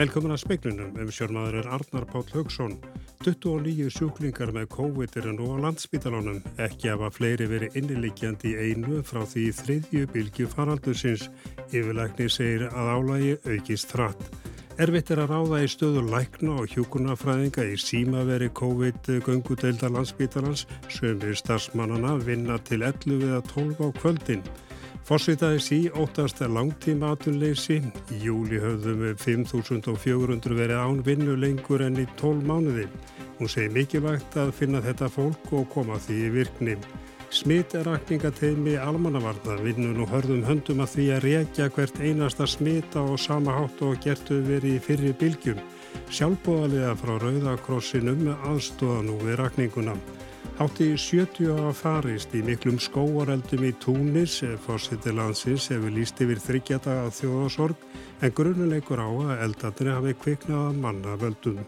Velkomin að speiklunum, ef sjálfmaður er Arnar Páll Haugsson. 29 sjúklingar með COVID eru nú á landsbítalánum. Ekki hafa fleiri verið innilikjandi í einu frá því þriðju bylgi faraldusins. Yfirleikni segir að álægi aukist þratt. Erfitt er að ráða í stöðu lækna og hjúkunarfræðinga í símaveri COVID-göngudeildar landsbítalans sem við starfsmannana vinna til 11 eða 12 á kvöldin. Fossitaði sí óttast langtíma atunleysi. Í júli höfðum við 5.400 verið án vinnu lengur enn í 12 mánuði. Hún segi mikilvægt að finna þetta fólk og koma því í virkni. Smitrakningateimi almannavarna vinnun og hörðum höndum að því að reykja hvert einasta smita og sama hátt og gertu verið í fyrri bylgjum. Sjálfbóðaliða frá Rauðakrossinum aðstóða nú við rakninguna. Hátti 70 ára farist í miklum skóareldum í Túnis, fórseti landsins hefur líst yfir þryggjata að þjóðasorg en grunuleikur á að eldatri hafi kviknaða manna völdum.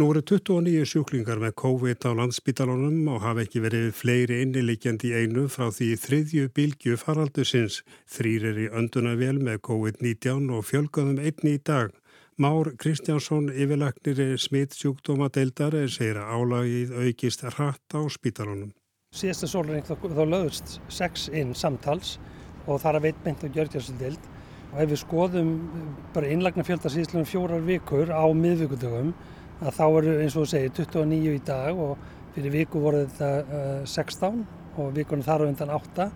Nú eru 29 sjúklingar með COVID á landsbítalunum og hafa ekki verið fleiri innilikjandi einu frá því þriðju bílgju faraldusins. Þrýr er í öndunavél með COVID-19 og fjölgaðum einni í dag. Már Kristjánsson yfirlagnir smittsjúkdóma deildar segir að álagið aukist hratt á spítalunum. Síðasta sólring þá, lögðust sex inn samtals og þar að veit meint að gjörgjörnsildeild og ef við skoðum bara innlagna fjölda síðan fjórar vikur á miðvíkundögum að þá eru eins og þú segir 29 í dag og fyrir viku voru þetta uh, 16 og vikunum þar á undan 8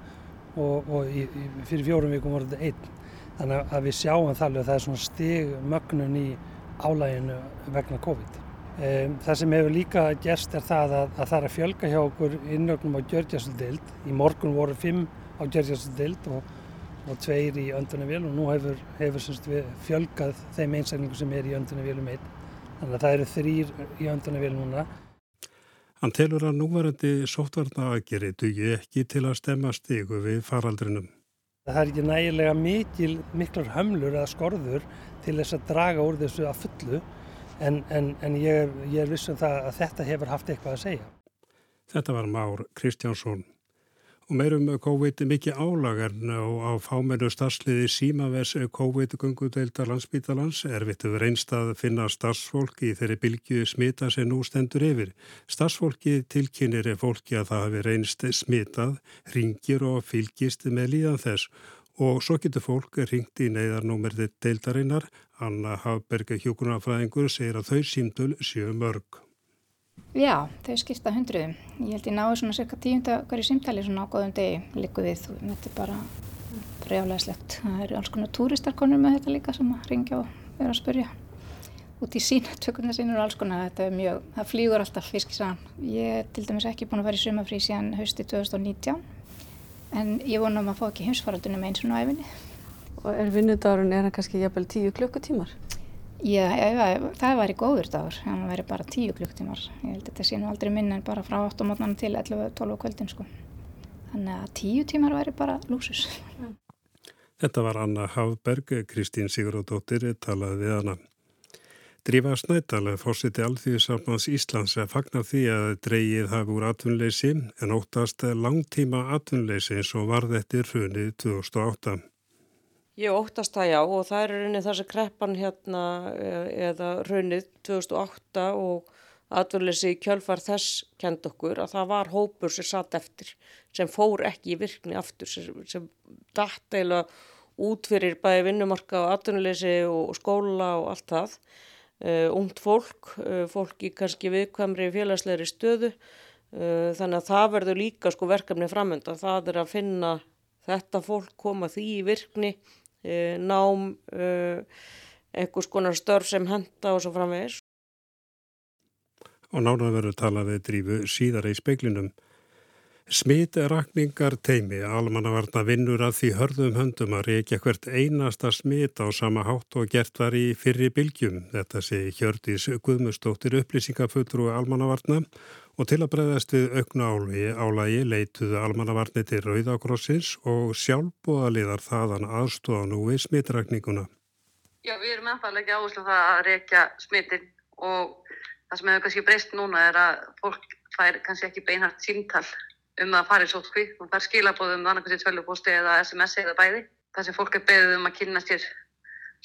og, og í, fyrir fjórum vikum voru þetta 1. Þannig að við sjáum það að það er svona stig mögnun í álæginu vegna COVID. Það sem hefur líka gerst er það að, að það er að fjölga hjá okkur innögnum á gjörgjastöldild. Í morgun voru fimm á gjörgjastöldild og, og tveir í öndunarvél og nú hefur, hefur semst, fjölgað þeim einsækningu sem er í öndunarvélum einn. Þannig að það eru þrýr í öndunarvél núna. Hann telur að núvarandi sótvarna aðgeri dugi ekki til að stemma stigu við faraldrinum. Það er ekki nægilega mikil, miklar hömlur eða skorður til þess að draga úr þessu að fullu en, en, en ég, ég er vissum það að þetta hefur haft eitthvað að segja. Þetta var Már Kristjánsson. Og meirum COVID mikið álagarn og á fámennu starfsliði símavers COVID-gungudeildar landsbítalans er vittuð reynst að finna starfsfólk í þeirri bylgu smita sem nú stendur yfir. Starfsfólki tilkynir er fólki að það hafi reynst smitað, ringir og fylgist með líðan þess og svo getur fólk ringt í neyðarnúmerði deildarinnar. Anna Hafberga hjókunarfræðingur segir að þau símdul séu mörg. Já, þau skipta hundruðum. Ég held ég náðu svona cirka tíunda hverju símtali svona á góðum degi líku við. Þetta er bara brjálæðislegt. Það eru alls konar túristarkonur með þetta líka sem að ringja og vera að spurja. Út í sína tökuna sínur og alls konar. Þetta er mjög, það flýgur alltaf fiskisagan. Ég er til dæmis ekki búin að fara í sumafrí síðan hausti 2019 en ég vonum að fá ekki heimsfaraldunum eins og náæfinni. Og er vinnudárun, er hann kannski jafnvel tíu klukkutímar? Já, ef, það væri góður dagur, það væri bara 10 klukktímar. Ég held að þetta sé nú aldrei minna en bara frá 8 mótnan til 11-12 kvöldin sko. Þannig að 10 tímar væri bara lúsus. Þetta var Anna Hafberg, Kristín Sigurðardóttir talaði við hana. Drífa Snædal, fórsiti Alþjóðsafnans Íslands, fagnar því að dreigið hafi úr atvinnleysi en óttast langtíma atvinnleysi eins og varð eftir hrunið 2008. Ég óttast það já og það er rauninni þessi kreppan hérna eh, eða raunnið 2008 og atverðleysi kjölfar þess kend okkur að það var hópur sem satt eftir sem fór ekki í virkni aftur sem, sem dætt eiginlega út fyrir bæði vinnumarka og atverðleysi og skóla og allt það. Uh, ungt fólk, uh, fólk í kannski viðkvæmri félagslegri stöðu uh, þannig að það verður líka sko verkefni framönda. Það er að finna þetta fólk koma því í virkni nám, eh, einhvers konar störf sem henda og svo framvegis. Og nána verður talað við drífu síðar í speiklinum. Smitrakningar teimi, almannavarna vinnur að því hörðum höndum að reykja hvert einasta smit á sama hátt og gert var í fyrri bylgjum. Þetta sé Hjördís Guðmustóttir upplýsingafulltrú almannavarna og til að breyðast við aukna álægi, álægi leituðu almannavarni til Rauðakrossins og sjálfbúðaliðar þaðan aðstóða nú við smitrakninguna. Já, við erum ennþá ekki áherslu það að reykja smitin og Það sem hefur kannski breyst núna er að fólk fær kannski ekki beinhært símtal um að fara í sótkví og fær skilabóðum annarkvæmst í tvöluposti eða SMS eða bæði. Það sem fólk er beðið um að kynna sér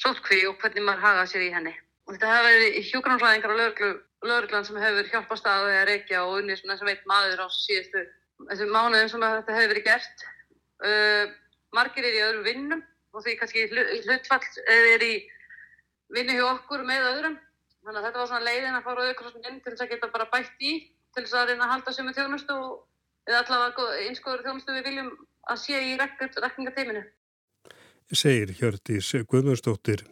sótkví og hvernig maður haga sér í henni. Og þetta hefur verið hjókranfræðingar og lögurglann sem hefur hjálpast að að reykja og unnið sem veit maður á síðustu þessum mánuðum sem þetta hefur verið gert. Uh, margir er í öðrum vinnum og því kannski hlutfall er í vinnu hjá okkur með öðrum Þannig að þetta var svona leiðin að fara auðvitað inn til þess að geta bara bætt í, til þess að reyna að halda sömu þjónustu eða allavega einskoður þjónustu við viljum að sé í rekningateiminu. Segir Hjördís Guðmundsdóttir.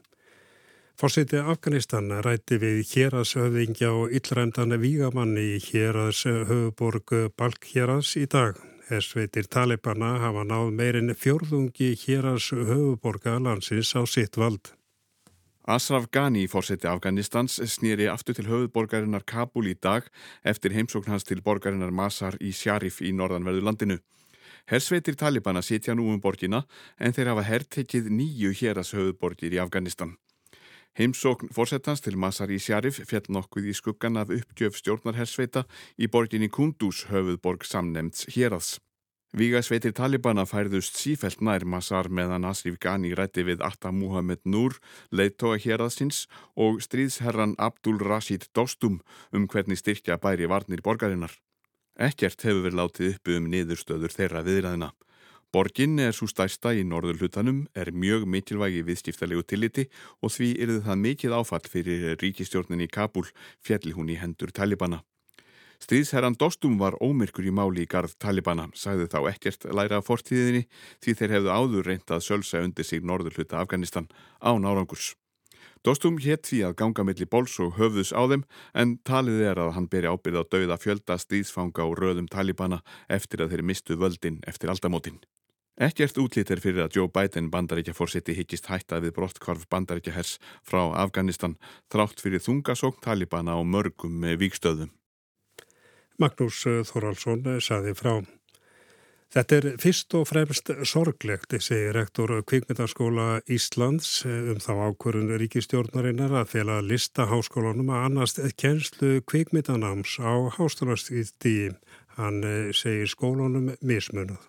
Fórseti Afganistan rætti við hérashöfðingja og yllræmdan vígamanni í hérashöfuborg Balkhéras í dag. Hersveitir Talibana hafa náð meirinn fjórðungi hérashöfuborga landsins á sitt vald. Asraf Ghani, fórseti Afganistans, snýri aftur til höfuðborgarinnar Kabul í dag eftir heimsókn hans til borgarinnar Masar í Sharif í norðanverðu landinu. Hersveitir Talibana sitja nú um borgina en þeir hafa herrtekið nýju héras höfuðborgir í Afganistan. Heimsókn fórsetans til Masar í Sharif fjall nokkuð í skuggan af uppgjöf stjórnarhersveita í borginni Kunduz höfuðborg samnemts hérads. Vígasveitir Talibana færðust sífelt nær Masar meðan Asrif Ghani rætti við Atta Muhammed Nur, leittóa héraðsins og stríðsherran Abdul Rashid Dostum um hvernig styrkja bæri varnir borgarinnar. Ekkert hefur verið látið uppi um niðurstöður þeirra viðræðina. Borgin er svo stærsta í norður hlutanum, er mjög mikilvægi viðskiptalegu tilliti og því er það mikið áfall fyrir ríkistjórnin í Kabul fjalli hún í hendur Talibana. Stríðsherran Dostum var ómyrkur í máli í garð Talibana, sagði þá ekkert læra af fortíðinni því þeir hefðu áður reyndað sölsa undir sig norður hluta Afganistan á nárangurs. Dostum hétt því að ganga millir bóls og höfðus á þeim en talið er að hann beri ábyrð á dauða fjölda stríðsfanga og röðum Talibana eftir að þeir mistu völdin eftir aldamótin. Ekkert útlítir fyrir að Joe Biden bandaríkja fórseti higgist hætta við brottkvarf bandaríkja hers frá Afganistan þrátt fyrir þungasókn Talibana á mörgum vikstöðum. Magnús eh, Þoraldsson eh, saði frá. Þetta er fyrst og fremst sorglegt, segir rektor Kvikmyndaskóla Íslands eh, um þá ákvörðun ríkistjórnarinnar að fela lista háskólanum að annast kennslu kvikmyndanáms á háskólastíði. Hann segir skólanum mismunuð.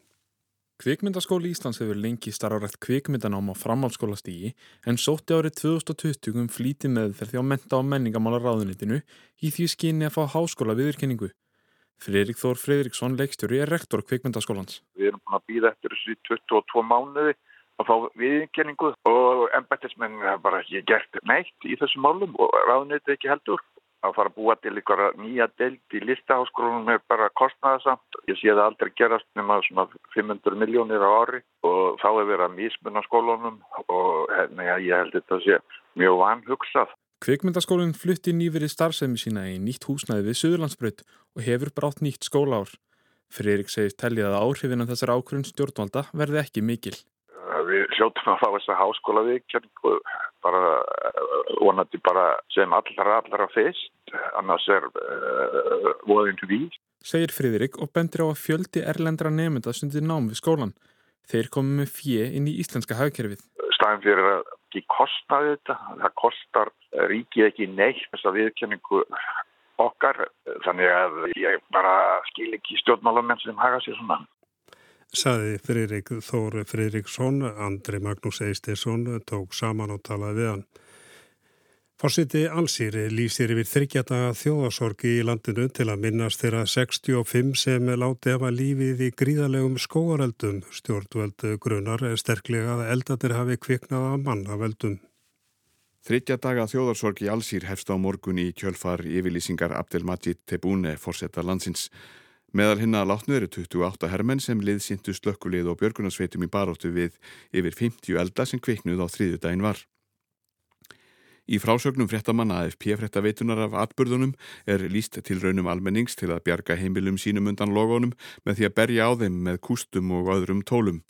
Kvikmyndaskóli Íslands hefur lengi starfrætt kvikmyndanám á framhalskólastígi en sótti árið 2020 um flítið meðferð því á menta á menningamála ráðunitinu í því skinni að fá háskóla viðurkenningu. Fredrik Þór Fredriksson, leikstjóri, er rektor kvikmyndaskólans. Við erum búin að býða eftir þessu 22 mánuði að fá viðinkenningu og ennbættismenn hafa bara ekki gert neitt í þessum málum og ráðnöyti ekki heldur. Að fara að búa til ykkur nýja deild í listaháskólunum er bara kostnæðasamt. Ég sé það aldrei gerast nema svona 500 miljónir á ári og þá er verið að mismunna skólunum og hérna, ég held þetta að sé mjög vanhugsað. Kvikmyndaskólinn flutti nýverið starfsefni sína í nýtt húsnæði við Suðurlandsbröð og hefur brátt nýtt skólaár. Friðrik segist tellið að áhrifin af þessar ákvörðun stjórnvalda verði ekki mikil. Við hljóttum að fá þessa háskóla viðkjörningu bara vonandi bara sem allra allra fyrst, annars er uh, voðin við. Segir Friðrik og bendir á að fjöldi erlendra nefnda sundir nám við skólan. Þeir komi með fjö inn í íslenska hagkerfið. Stæðin fyrir að ekki kostnaði þetta, það kostar ríkið ekki neitt þess að viðkjöningu okkar, þannig að ég bara skil ekki stjórnmálamenn sem hafa sér svona. Saði Friðrik Þór Friðriksson, Andri Magnús Eistesson tók saman og talaði við hann. Fórsiti Allsýri lýsir yfir þryggjata þjóðasorgi í landinu til að minnast þeirra 65 sem láti efa lífið í gríðalegum skóareldum. Stjórnveld grunar sterklega að eldatir hafi kviknað að mannaveldum. Þryggja daga þjóðarsorgi Allsýr hefst á morgun í kjölfar yfirlýsingar Abdelmajid Tebune fórsetta landsins. Meðal hinna látnu eru 28 hermenn sem liðsýntu slökkulið og björgunarsveitum í baróttu við yfir 50 elda sem kviknuð á þriðu daginn var. Í frásögnum fréttamanna AFP fréttaveitunar af atbyrðunum er líst til raunum almennings til að bjarga heimilum sínum undan logonum með því að berja á þeim með kústum og öðrum tólum.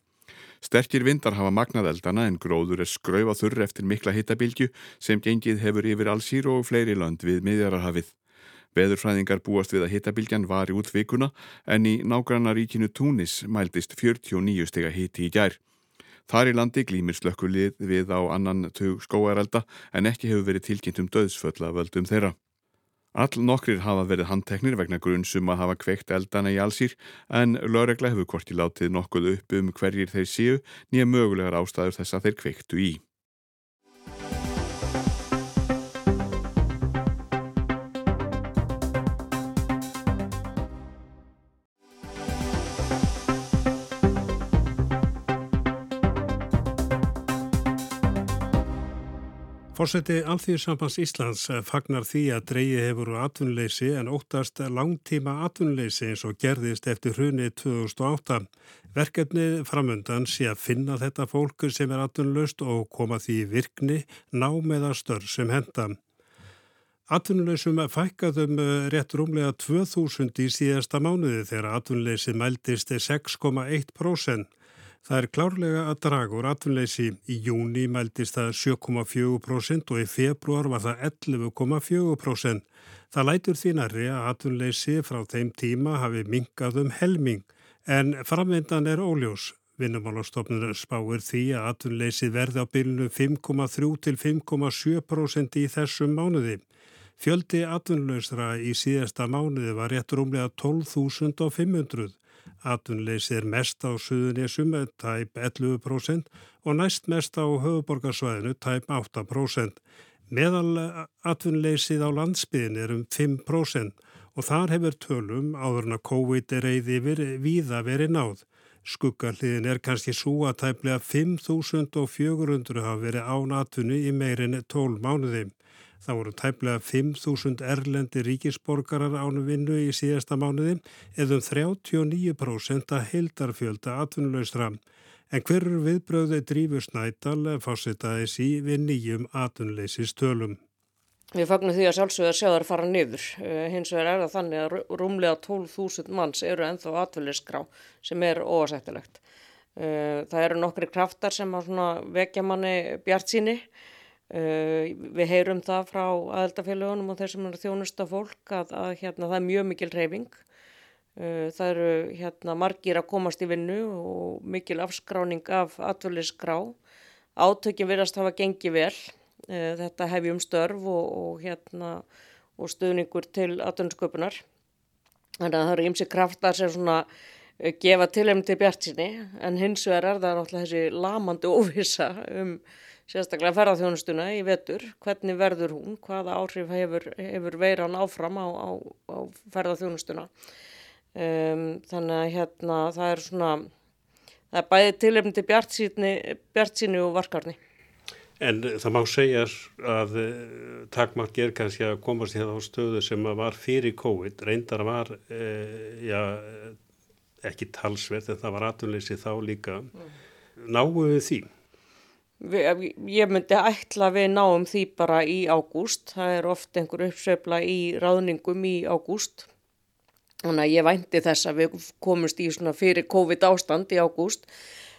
Sterkir vindar hafa magnað eldana en gróður er skraufa þurr eftir mikla hittabilgju sem gengið hefur yfir allsýr og fleiri land við miðjararhafið. Veðurfræðingar búast við að hittabilgjan var í út vikuna en í nágranna ríkinu Túnis mæltist 49 stega hitti í gær. Þar í landi glýmir slökkulið við á annan tug skóarelda en ekki hefur verið tilkynnt um döðsföll að völdum þeirra. All nokkrir hafa verið handteknir vegna grunnsum að hafa kveikt eldana í allsýr en lögregla hefur korti látið nokkuð upp um hverjir þeir séu nýja mögulegar ástæður þess að þeir kveiktu í. Fórseti Alþýðisambans Íslands fagnar því að dreyji hefur atvinnuleysi en óttast langtíma atvinnuleysi eins og gerðist eftir hrunni 2008. Verkefnið framöndan sé að finna þetta fólk sem er atvinnulöst og koma því virkni ná með að störf sem henda. Atvinnuleysum fækkaðum rétt rúmlega 2000 í síðasta mánuði þegar atvinnuleysi mæltist 6,1%. Það er klárlega að draga úr atvinnleysi. Í júni mæltist það 7,4% og í februar var það 11,4%. Það lætur því næri að atvinnleysi frá þeim tíma hafi minkað um helming en framvindan er óljós. Vinnumálastofnun spáir því að atvinnleysi verði á bylnu 5,3 til 5,7% í þessum mánuði. Fjöldi atvinnlausra í síðasta mánuði var rétt rúmlega 12.500. Atunleysi er mest á Suðunísum, tæp 11% og næst mest á höfuborgarsvæðinu, tæp 8%. Meðal atvinnleysið á landsbyðin er um 5% og þar hefur tölum áður en að COVID er reyði yfir víða verið náð. Skuggarliðin er kannski svo að tæplega 5.400 hafa verið án atvinni í meirin 12 mánuði. Það voru tæplega 5.000 erlendi ríkisborgarar ánu vinnu í síðasta mánuði eða um 39% að heildarfjölda atvinnuleysra. En hverju viðbröðu drífur Snædal fórsetaðis í við nýjum atvinnuleysistölum? Við fagnum því að sjálfsögða sjáðar fara niður. Eh, hins vegar er það þannig að rúmlega 12.000 manns eru enþá atvinnuleysgrá sem er óasættilegt. Eh, það eru nokkri kraftar sem vekja manni bjart síni Uh, við heyrum það frá aðeldafélagunum og þeir sem eru þjónusta fólk að, að hérna, það er mjög mikil reyfing. Uh, það eru hérna, margir að komast í vinnu og mikil afskráning af atverðlisgrá. Átökin verðast hafa gengið vel. Uh, þetta hefjum störf og, og, hérna, og stuðningur til atverðlisköpunar. Þannig að það eru ymsi kraftar sem svona gefa tilhemni til bjart síni en hins vegar er það náttúrulega þessi lamandi óvisa um sérstaklega ferðarþjónustuna í vetur, hvernig verður hún, hvaða áhrif hefur, hefur veiran áfram á, á, á ferðarþjónustuna. Um, þannig að hérna það er svona, það er bæði tilefni til bjartsýni og varkarni. En það má segja að uh, takmark er kannski að komast í það á stöðu sem var fyrir COVID, reyndar var uh, já, ekki talsveit en það var atunleysi þá líka. Mm. Við því? Ég myndi ætla við náum því bara í ágúst. Það er oft einhver uppsveifla í ráðningum í ágúst. Þannig að ég vænti þess að við komumst í svona fyrir COVID ástand í ágúst.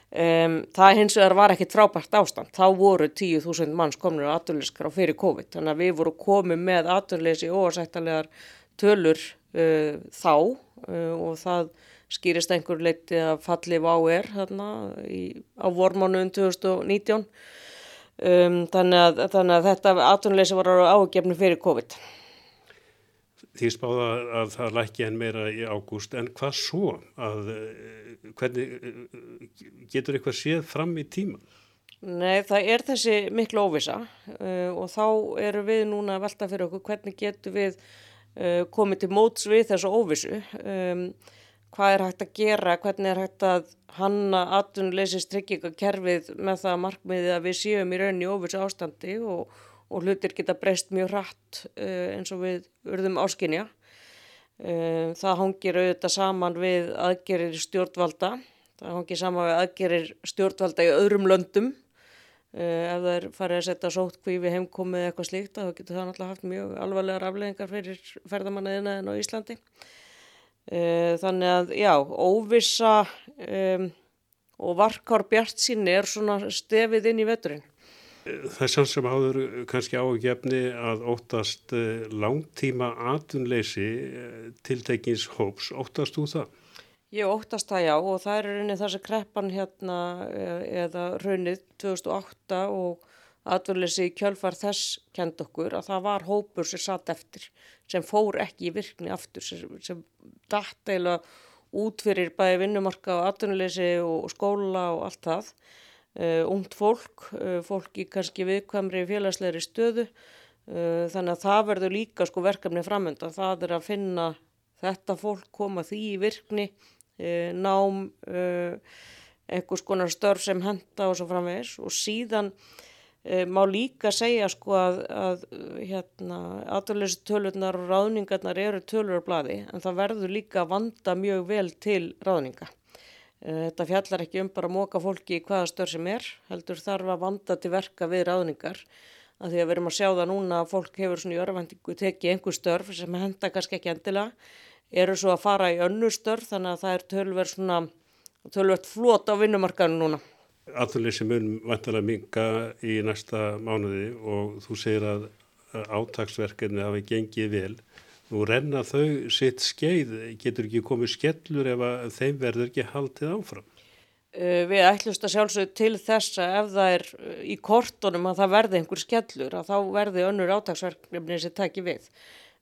Um, það hins vegar var ekkit frábært ástand. Þá voru 10.000 manns komin á aturleyskar á fyrir COVID. Þannig að við vorum komið með aturleysi og sættalegar tölur uh, þá uh, og það skýrist einhver leiti að falli á er þarna í, á vormánuðum 2019 um, þannig, að, þannig að þetta aðtunleysi var ágefni fyrir COVID. Því spáða að það lækki en meira í ágúst. En hvað svo? Að eh, hvernig eh, getur eitthvað séð fram í tíma? Nei, það er þessi miklu óvisa uh, og þá eru við núna að velta fyrir okkur hvernig getur við uh, komið til móts við þessu óvisu um, hvað er hægt að gera, hvernig er hægt að hanna atvinnuleysist tryggingakerfið með það markmiðið að við séum í rauninni ofursu ástandi og, og hlutir geta breyst mjög hratt uh, eins og við urðum áskinja. Uh, það hangir auðvitað saman við aðgerir stjórnvalda, það hangir saman við aðgerir stjórnvalda í öðrum löndum. Uh, ef það er farið að setja sótkví við heimkomið eitthvað slíkt, þá getur það náttúrulega haft mjög alvarlegar afleggingar fyrir ferðamannaðina en á Íslandi. Eh, þannig að já, óvisa um, og varkár bjart síni er svona stefið inn í veturinn. Sann sem áður kannski ágefni að óttast eh, langtíma atunleysi eh, tiltekins hóps. Óttast þú það? Ég óttast það já og það er rauninni þess að kreppan hérna eða raunnið 2008 og atverðleysi kjölfar þess kend okkur að það var hópur sem satt eftir sem fór ekki í virkni aftur sem, sem dætt eiginlega út fyrir bæði vinnumarka og atverðleysi og skóla og allt það. Uh, ungt fólk, uh, fólk í kannski viðkvæmri félagslegri stöðu. Uh, þannig að það verður líka sko verkefni framönda, það er að finna þetta fólk koma því í virkni nám einhvers konar störf sem henda og svo framvegis. Og síðan má líka segja sko að, að hérna aðvöldleysi tölunar og ráðningarnar eru tölur á bladi en það verður líka að vanda mjög vel til ráðninga. E, þetta fjallar ekki um bara að móka fólki í hvaða störf sem er, heldur þarf að vanda til verka við ráðningar að því að við erum að sjá það núna að fólk hefur svona í örfendingu tekið einhver störf sem henda kannski ekki endilega, eru svo að fara í önnu störf þannig að það er tölver svona tölvert flót á vinnumarkaðinu núna. Aðlýsi mun vantilega minga í næsta mánuði og þú segir að átagsverkefni hafi gengið vel. Nú renna þau sitt skeið, getur ekki komið skellur ef þeim verður ekki haldið áfram? Við ætlumst að sjálfsög til þess að ef það er í kortunum að það verði einhver skellur að þá verði önnur átagsverkefni sem takir við.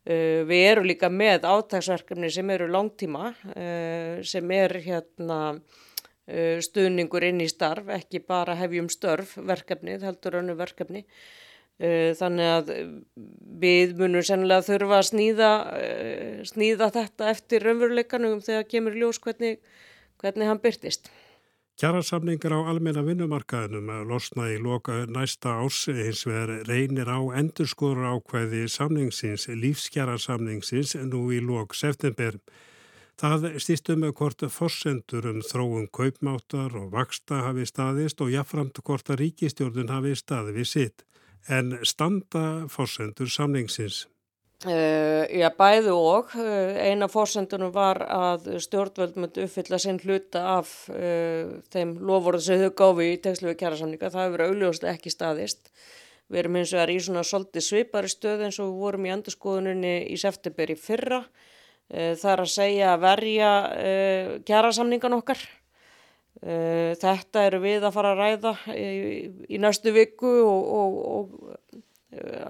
Við eru líka með átagsverkefni sem eru langtíma sem er hérna stuðningur inn í starf, ekki bara hefjum störf verkefni, heldur önnu verkefni. Þannig að við munum sennilega þurfa að snýða, snýða þetta eftir raunveruleikanum þegar kemur ljós hvernig, hvernig hann byrtist. Kjærasamningar á almenna vinnumarkaðinum að losna í loka næsta árs hins vegar reynir á endurskóra ákvæði samningsins, lífskjærasamningsins nú í lok september. Það stýstum hvort forsendur um þróum kaupmáttar og vaksta hafi staðist og jáframt hvort að ríkistjórnun hafi staði við sitt. En standa forsendur samningsins? Uh, já, bæðu og. Uh, eina fórsendunum var að stjórnvöld myndi uppfylla sinn hluta af uh, þeim lofórið sem þau gáfi í tegslu við kjærasamninga. Það hefur auðljóslega ekki staðist. Við erum eins og er í svona svolítið svipari stöð eins og við vorum í andurskoðuninni í september í fyrra. Það er að segja að verja kjærasamningan okkar. Þetta eru við að fara að ræða í, í næstu viku og, og, og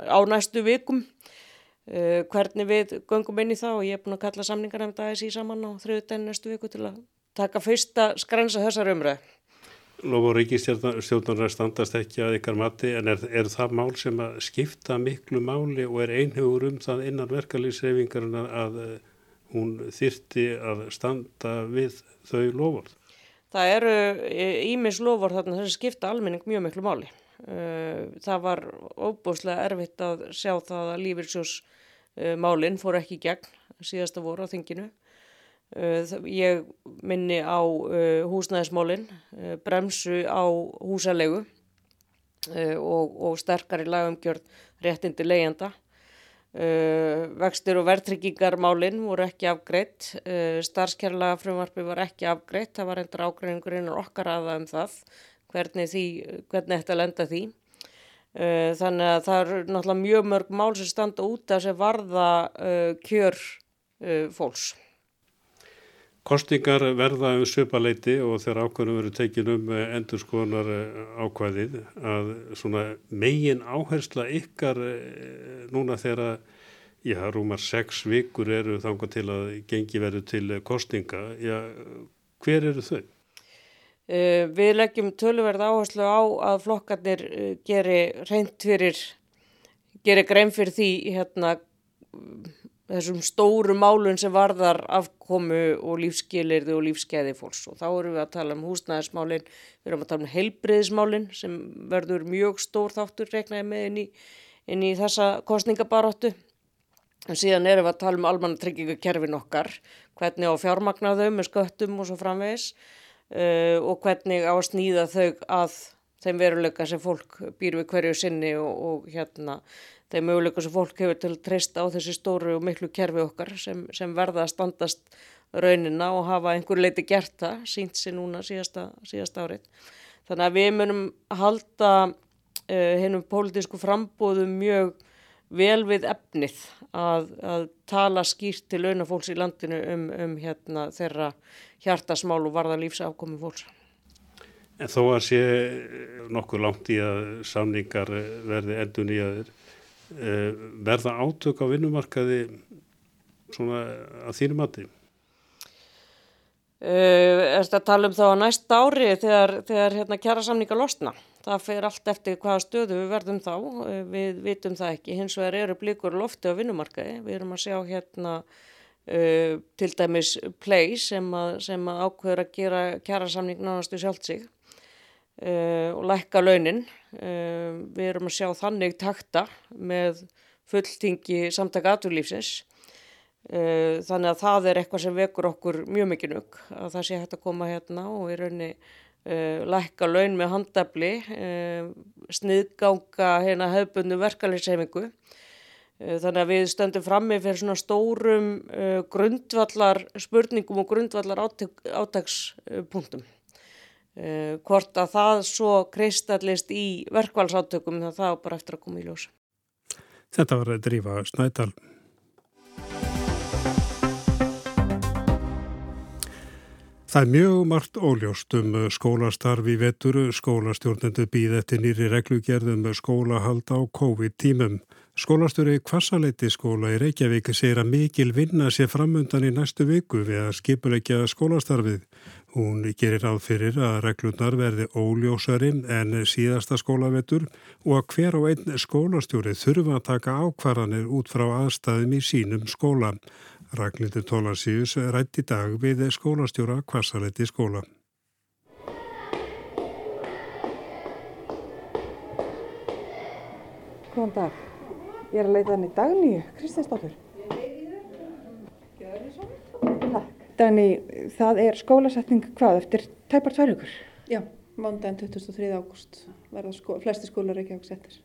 á næstu vikum. Hvernig við göngum inn í það og ég er búin að kalla samningarnefnd um aðeins í saman á þriðutæn næstu viku til að taka fyrsta skrensa þessar umræð. Lof og ríkistjórnar standast ekki að ykkar mati en er, er það mál sem að skipta miklu máli og er einhugur um það innan verkalýsreifingarna að hún þyrti að standa við þau loford? Það eru ímis loford þarna sem skipta almenning mjög miklu máli. Uh, það var óbúslega erfitt að sjá það að lífyrsjós Uh, málinn fór ekki gegn síðasta voru á þinginu. Ég minni á húsnæðismálinn, bremsu á húsalegu og, og sterkari lagumgjörð réttindi leyenda. Vextur og verðtryggingarmálinn voru ekki afgreitt, starfskjærlega frumvarfi var ekki afgreitt, það var endur ágreiningurinn okkar aða um það, hvernig, því, hvernig þetta lenda því. Eh, þannig að það eru náttúrulega mjög mörg mál sem standa út af sem varða uh, kjör uh, fólks. Kostingar verða um söpaleiti og þegar ákveðinu verður tekin um endur skoðunar ákvæðið að svona megin áhersla ykkar núna þegar já, rúmar sex vikur eru þánga til að gengi verður til kostinga. Já, hver eru þau? Við leggjum töluverð áherslu á að flokkarnir geri reynd fyrir, geri grein fyrir því hérna þessum stóru málun sem varðar afkomu og lífskilirði og lífskeiði fólks. Og þá erum við að tala um húsnæðismálin, við erum að tala um heilbriðismálin sem verður mjög stór þáttur reiknaði með inn í, inn í þessa kostningabaróttu en síðan erum við að tala um almanna tryggingakerfin okkar, hvernig á fjármagnaðau með sköttum og svo framvegis uh, og hvernig á að snýða þau að þeim veruleika sem fólk býr við hverju sinni og, og hérna þeim möguleika sem fólk hefur til að treysta á þessi stóru og miklu kerfi okkar sem, sem verða að standast raunina og hafa einhver leiti gert það, sínt sér núna síðasta, síðasta árið. Þannig að við munum halda uh, hennum pólitísku frambóðum mjög vel við efnið að, að tala skýrt til launafólks í landinu um, um hérna, þeirra hjartasmál og varða lífsafkomi fólks. En þó að sé nokkuð langt í að samningar verði endun í aður, verða átök á vinnumarkaði svona að þínum mati? Er þetta að tala um þá að næsta ári þegar, þegar hérna, kjara samninga losna? Það fer allt eftir hvaða stöðu við verðum þá, við vitum það ekki, hins vegar eru blíkur lofti á vinnumarkaði, við erum að sjá hérna uh, til dæmis play sem að, sem að ákveður að gera kjara samning nánastu sjálft sig uh, og lækka launin, uh, við erum að sjá þannig takta með fulltingi samtaka aturlífsins Eh, þannig að það er eitthvað sem vekur okkur mjög mikið nögg að það sé hægt að koma hérna og í raunni lækka laun með handafli, sniðganga hérna hefbundu verkefliðseimingu. Uh, þannig að við stöndum frammi fyrir svona stórum grundvallar spurningum og grundvallar átækspunktum. Hvort að það svo kreistallist í verkvalsátökum það er bara eftir að koma í ljós. Þetta var drífa Snædal. Það er mjög margt óljóst um skólastarfi vetur, skólastjórnendu býð eftir nýri reglugerðum skólahald á COVID-tímum. Skólastjóri Kvassaleiti skóla í Reykjavík segir að mikil vinna sé framundan í næstu viku við að skipulegja skólastarfið. Hún gerir áfyrir að reglurnar verði óljósari en síðasta skólavetur og að hver og einn skólastjóri þurfa að taka ákvarðanir út frá aðstæðum í sínum skólan. Ragnhildur Tólasíus rætti dag við skólastjóra Kvassarætti skóla. Góðan dag. Ég er að leita þannig Dagníu, Kristinsdóttur. Dagní, það er skólasetning hvað eftir tæpar tvær hugur? Já, mándaginn 23. ágúst verða skó, flesti skólar ekki ágúst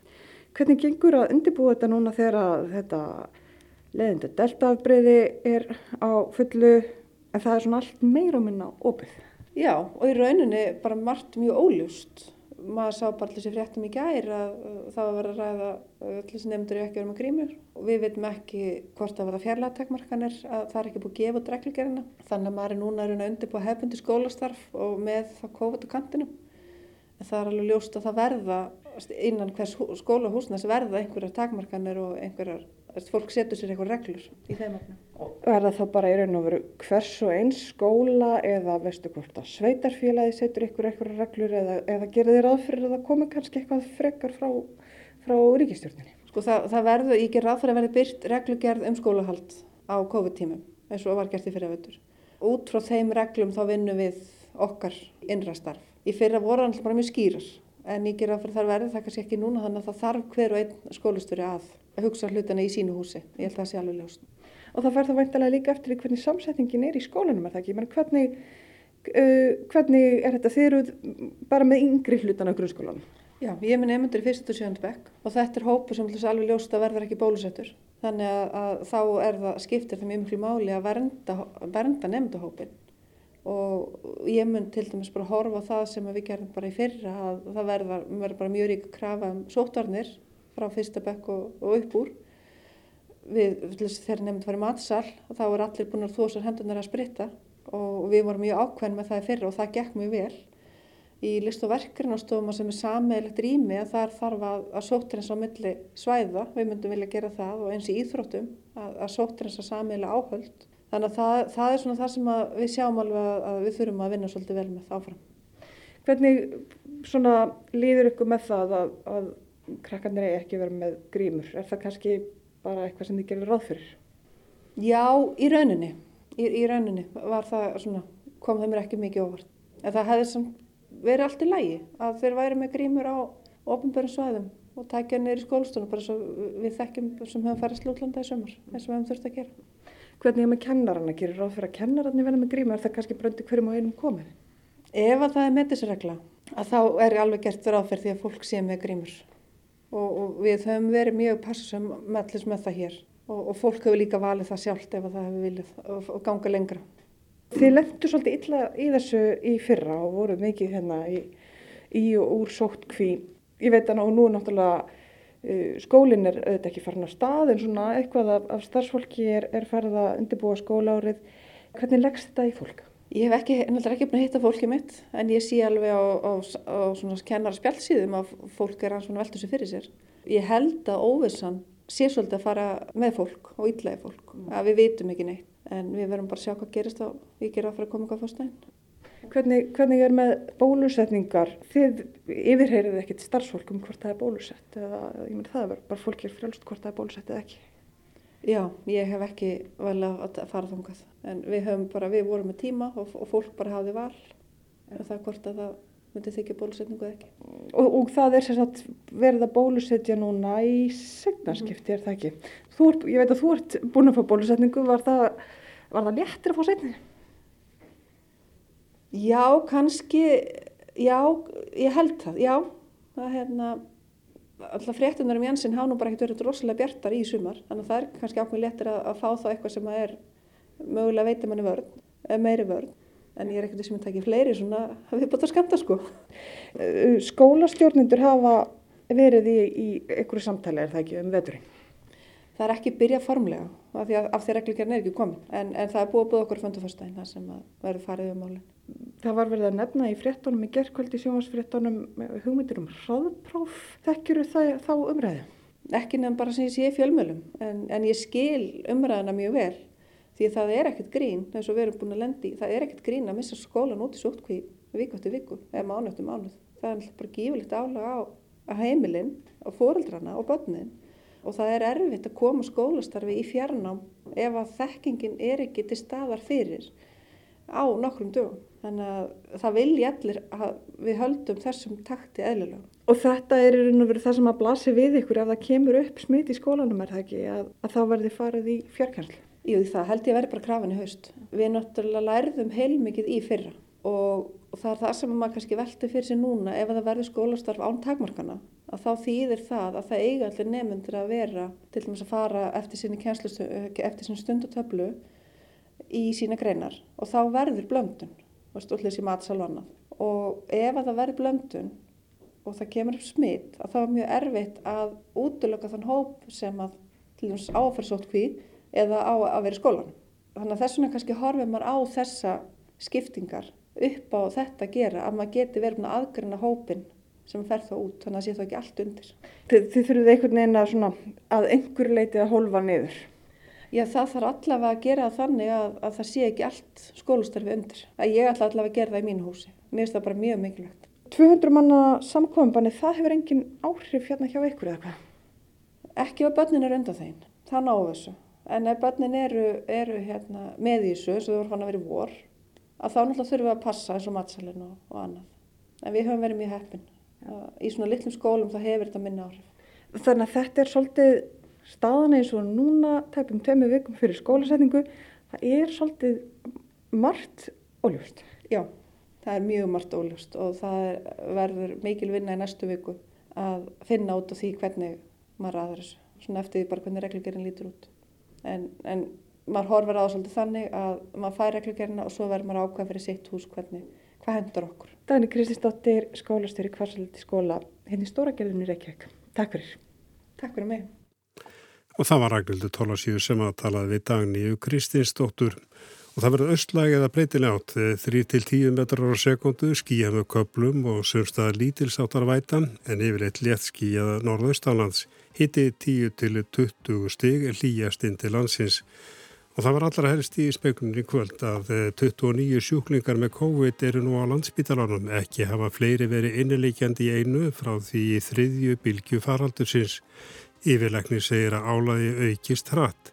Hvernig gengur að undirbúa þetta núna þegar þetta leðindu deltaafbreyði er á fullu en það er svona allt meira minna opið. Já og í rauninni bara margt mjög óljúst. Maður sá bara allir sér fréttum í gær að það var að ræða allir sem nefndur ekki verið með grímur og við veitum ekki hvort það var að fjarlæga takmarkanir að það er ekki búið að gefa út reglugerina. Þannig að maður er núna að undirbúa hefbundi skólastarf og með það COVID á kantinu. En það er alveg ljóst að það verða innan hvers skólahúsnas verða einhverjar takmarkanir og einhverjar fólk setur sér eitthvað reglur í þeim öfnum. Og er það þá bara í raun og veru hvers og eins skóla eða veistu hvort að sveitarfélagi setur ykkur eitthvað reglur eða, eða gerir þér aðfyrir að það komi kannski eitthvað frekar frá, frá ríkistjórnini? Sko það, það verður, ég ger aðfyrir að verði byrt reglugerð um skólahald á COVID-tímum eins og var gert í fyrirveitur. Út frá þeim reglum þá vinnum við okkar innra starf. Í fyrra voru hann bara mjög skýrar en ég ger aðfyrir þar verði það kannski ekki núna þannig að það þarf hver og einn skólastöri að að hugsa hlutana í sínu húsi. Ég held að það sé alveg ljóst. Og það fær það væntalega líka eftir hvernig samsetningin er í skólanum, er það ekki? Menn, hvernig, uh, hvernig er þetta? Þið eruð bara með yngri hlutana á grunnskólanum. Já, ég með nefndur í fyrst og sjönd bekk og þetta er hópu sem alveg ljóst að verður ekki bólusettur. Þannig að, að þá er það, skiptir það mjög mjög máli að vernda, vernda nefnduhópin og ég mun til dæmis bara horfa það sem við gerðum bara í fyrra að það verður, bara mjög rík krafa um sótvarnir frá fyrsta bekk og, og upp úr. Við, þegar nefnd var í matsal, þá er allir búin að þósa hendunar að spritta og við vorum mjög ákveðin með það fyrir og það gekk mjög vel. Í list og verkefnastofuma sem er sammeilegt rými að þar þarf að, að sóttrens á milli svæða, við myndum vilja gera það og eins í íþróttum að, að sóttrens að sammeila áhöld. Þannig að það, það er svona það sem við sjáum alveg að, að við þurfum að vinna svolítið vel með það áfram. Hvernig svona líður ykkur með það að krakkarnir eigi ekki verið með grímur. Er það kannski bara eitthvað sem þið gerir ráð fyrir? Já, í rauninni. Í, í rauninni var það svona, kom mér ekki mikið óvart. En það hefði verið allt í lægi að þeir væri með grímur á ofnbjörn svæðum og tækja neyri skólastunum bara svo við þekkjum sem höfum farið slútlanda í sömur eins og við höfum þurft að gera. Hvernig er með kennarana? Gerir ráð fyrir að kennararni verði með grímur? Er það kannski bröndi hverjum á einum komið? Ef að það er metisregla að þá er alveg gert ráð fyrir því að fólk sé með grímur og, og við höfum verið mjög passum með, með það hér og, og fólk hefur líka valið það sjálft ef það hefur viljað og, og ganga lengra. Þið lendur svolítið illa í þessu í fyrra og voru mikið hérna í, í og úr sótt kví. Ég veit að nú er náttúrulega uh, skólinn er auðvitað ekki farin á stað en svona eitthvað af, af starfsfólki er, er farið að undirbúa skólaárið. Hvernig leggst þetta í fólk? Ég hef ekki, náttúrulega ekki búin að hitta fólkið mitt en ég sé alveg á, á, á svona kennara spjallsýðum að fólk er að velta þessu fyrir sér. Ég held að óvissan sé svolítið að fara með fólk og ítlaði fólk, mm. að við vitum ekki neitt en við verðum bara að sjá hvað gerist við gerum að fara að koma eitthvað fórstæðin. Hvernig, hvernig er með bólusetningar? Þið yfirheyrið ekkert starfsfólk um hvort það er bólusett eða ég menn það er bara fólkið frjálst hvort það er bólusett eða ekki. Já, ég hef ekki vel að fara þangað en við höfum bara, við vorum með tíma og, og fólk bara hafði val en það hvort að það myndi þykja bólusetningu eða ekki. Og, og það er sérstaklega verið að bólusetja núna í segnarskipti, er það ekki? Þú, ég veit að þú ert búin að fá bólusetningu, var það, var það léttir að fá setni? Já, kannski, já, ég held það, já, það er hérna alltaf fréttunar um Jansson hafa nú bara ekkert verið rosalega bjartar í sumar þannig að það er kannski ákveð léttir að, að fá þá eitthvað sem er mögulega veitum manni vörn, meiri vörn en ég er ekkert sem að taki fleiri svona við búin að skamta sko Skólastjórnendur hafa verið í, í einhverju samtali er það ekki um veturinn? Það er ekki byrjað formlega af því að af því reglíkjarn er ekki komin en, en það er búið að búið okkur föndu fyrstæðin það sem verður farið um málinn Það var verið að nefna í fréttonum, í gerðkvöldi sjónvarsfréttonum hugmyndir um hraðpróf. Þekkjuru þá umræðu? Ekki nefn bara sem ég sé fjölmjölum, en, en ég skil umræðina mjög vel. Því það er ekkert grín, eins og við erum búin að lendi, það er ekkert grín að missa skólan út í sótkví viku eftir viku, eða mánu eftir mánuð. Það er bara gífurlegt álag á, heimilinn, á fóreldrana og börnin. Og það er erfitt að koma skólastarfi í fjarnám ef að þekkingin er ekki til staðar fyrir á nokkrum dögum. Þannig að það vilji allir að við höldum þessum takti eðlilega. Og þetta er í raun og verið það sem að blasi við ykkur ef það kemur upp smit í skólanum er það ekki að, að þá verði farið í fjárkjærslu? Jú það held ég verði bara krafin í haust. Við náttúrulega lærðum heilmikið í fyrra og, það er það sem maður kannski velti fyrir sig núna ef það verður skólastarf án takmarkana að þá þýðir það að það eiga allir nefnundir að vera til dæmis að fara eftir sinni stundutöflu í sína greinar og þá verður blöndun og allir sem aðsal og annað. Og ef að það verður blöndun og það kemur upp smitt, að það er mjög erfitt að útlöka þann hóp sem að til dæmis áferðsótt hví eða á að vera í skólan. Þannig að þess vegna kannski horfið maður á þessa skiptingar upp á þetta að gera að maður geti verið að aðgrina hópin sem fer þá út, þannig að það sé þá ekki allt undir. Þið, þið þurfuð einhvern veginn að, að einhver leiti að hólfa niður. Já, það þarf allavega að gera þannig að, að það sé ekki allt skólustarfi undir. Að ég ætla allavega að gera það í mínu húsi. Mér finnst það bara mjög mikilvægt. 200 manna samkvæmbanni, það hefur engin áhrif hérna hjá ykkur eða hvað? Ekki ef börnin er undan þeim. Það ná þessu. En ef börnin eru, eru hérna, með í þessu, sem þú voru fann að vera vor, að þá náttúrulega þurfum við að passa eins og matsalinn og, og annað. En við höfum verið mjög heppin. Í svona litlum skólum það hefur þetta minna áhrif. Þannig að þetta er svolítið staðan eins og núna tæpum tveimu vikum fyrir skólasetningu það er svolítið margt óljóst. Já, það er mjög margt óljóst og það verður mikil vinna í næstu viku að finna út á því hvernig maður aðra þessu, svona eftir því bara hvernig reglugerinn lítur út. En, en maður horfir á það svolítið þannig að maður fær reglugerina og svo verður maður ákveð fyrir sitt hús hvernig, hvað hendur okkur. Dagni Kristisdóttir, skólastjóri Kvarsaliti skóla, henni stóra gerðinu Reykjavík. Takk fyrir. Takk fyrir mig. Og það var Ragnhildur Tólasíu sem að talaði við Dagníu Kristinsdóttur. Og það verður östlæg eða breytilegátt, 3-10 metrar á sekundu, skíja með köplum og sömstaðar lítilsáttar vætan en yfirleitt létt skíjaða norðaustalands. Hitti 10-20 stig hlýjast inn til landsins. Og það var allra helst í spekunni kvöld að 29 sjúklingar með COVID eru nú á landsbítalanum. Ekki hafa fleiri verið innileikjandi í einu frá því þriðju bylgu faraldursins. Yfirleikni segir að álægi aukist hratt.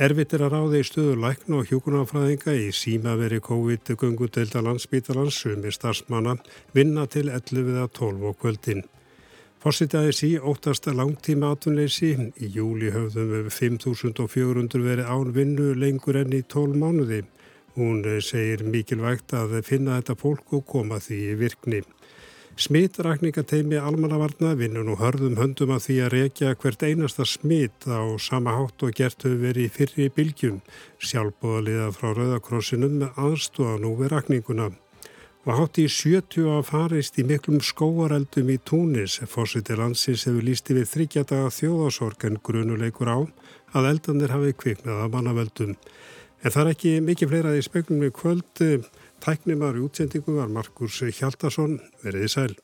Erfitt er að ráða í stöðu lækna og hjókunarfræðinga í símaveri COVID-göngudelda landsbítalans sumir starfsmanna vinna til 11.12 og kvöldin. Fossitaði sí óttast langtíma atunleysi. Í júli höfðum við 5.400 verið án vinnu lengur enn í 12 mánuði. Hún segir mikilvægt að finna þetta fólk og koma því í virkni. Smitrakningateimi almannavarna vinnur nú hörðum höndum að því að reykja hvert einasta smitt á sama hátt og gert hefur verið í fyrri bylgjum, sjálfbóðaliða frá Rauðakrossinum aðstóða nú við rakninguna. Og hátt í 70 að farist í miklum skóareldum í Túnis, fórsiti landsins hefur líst yfir þryggjadaga þjóðasorgan grunuleikur á að eldanir hafi kviknað að mannaveldum. En það er ekki mikið fleirað í speklunum í kvöld Tæknimar í útsendingu var Markus Hjaldarsson, veriði sæl.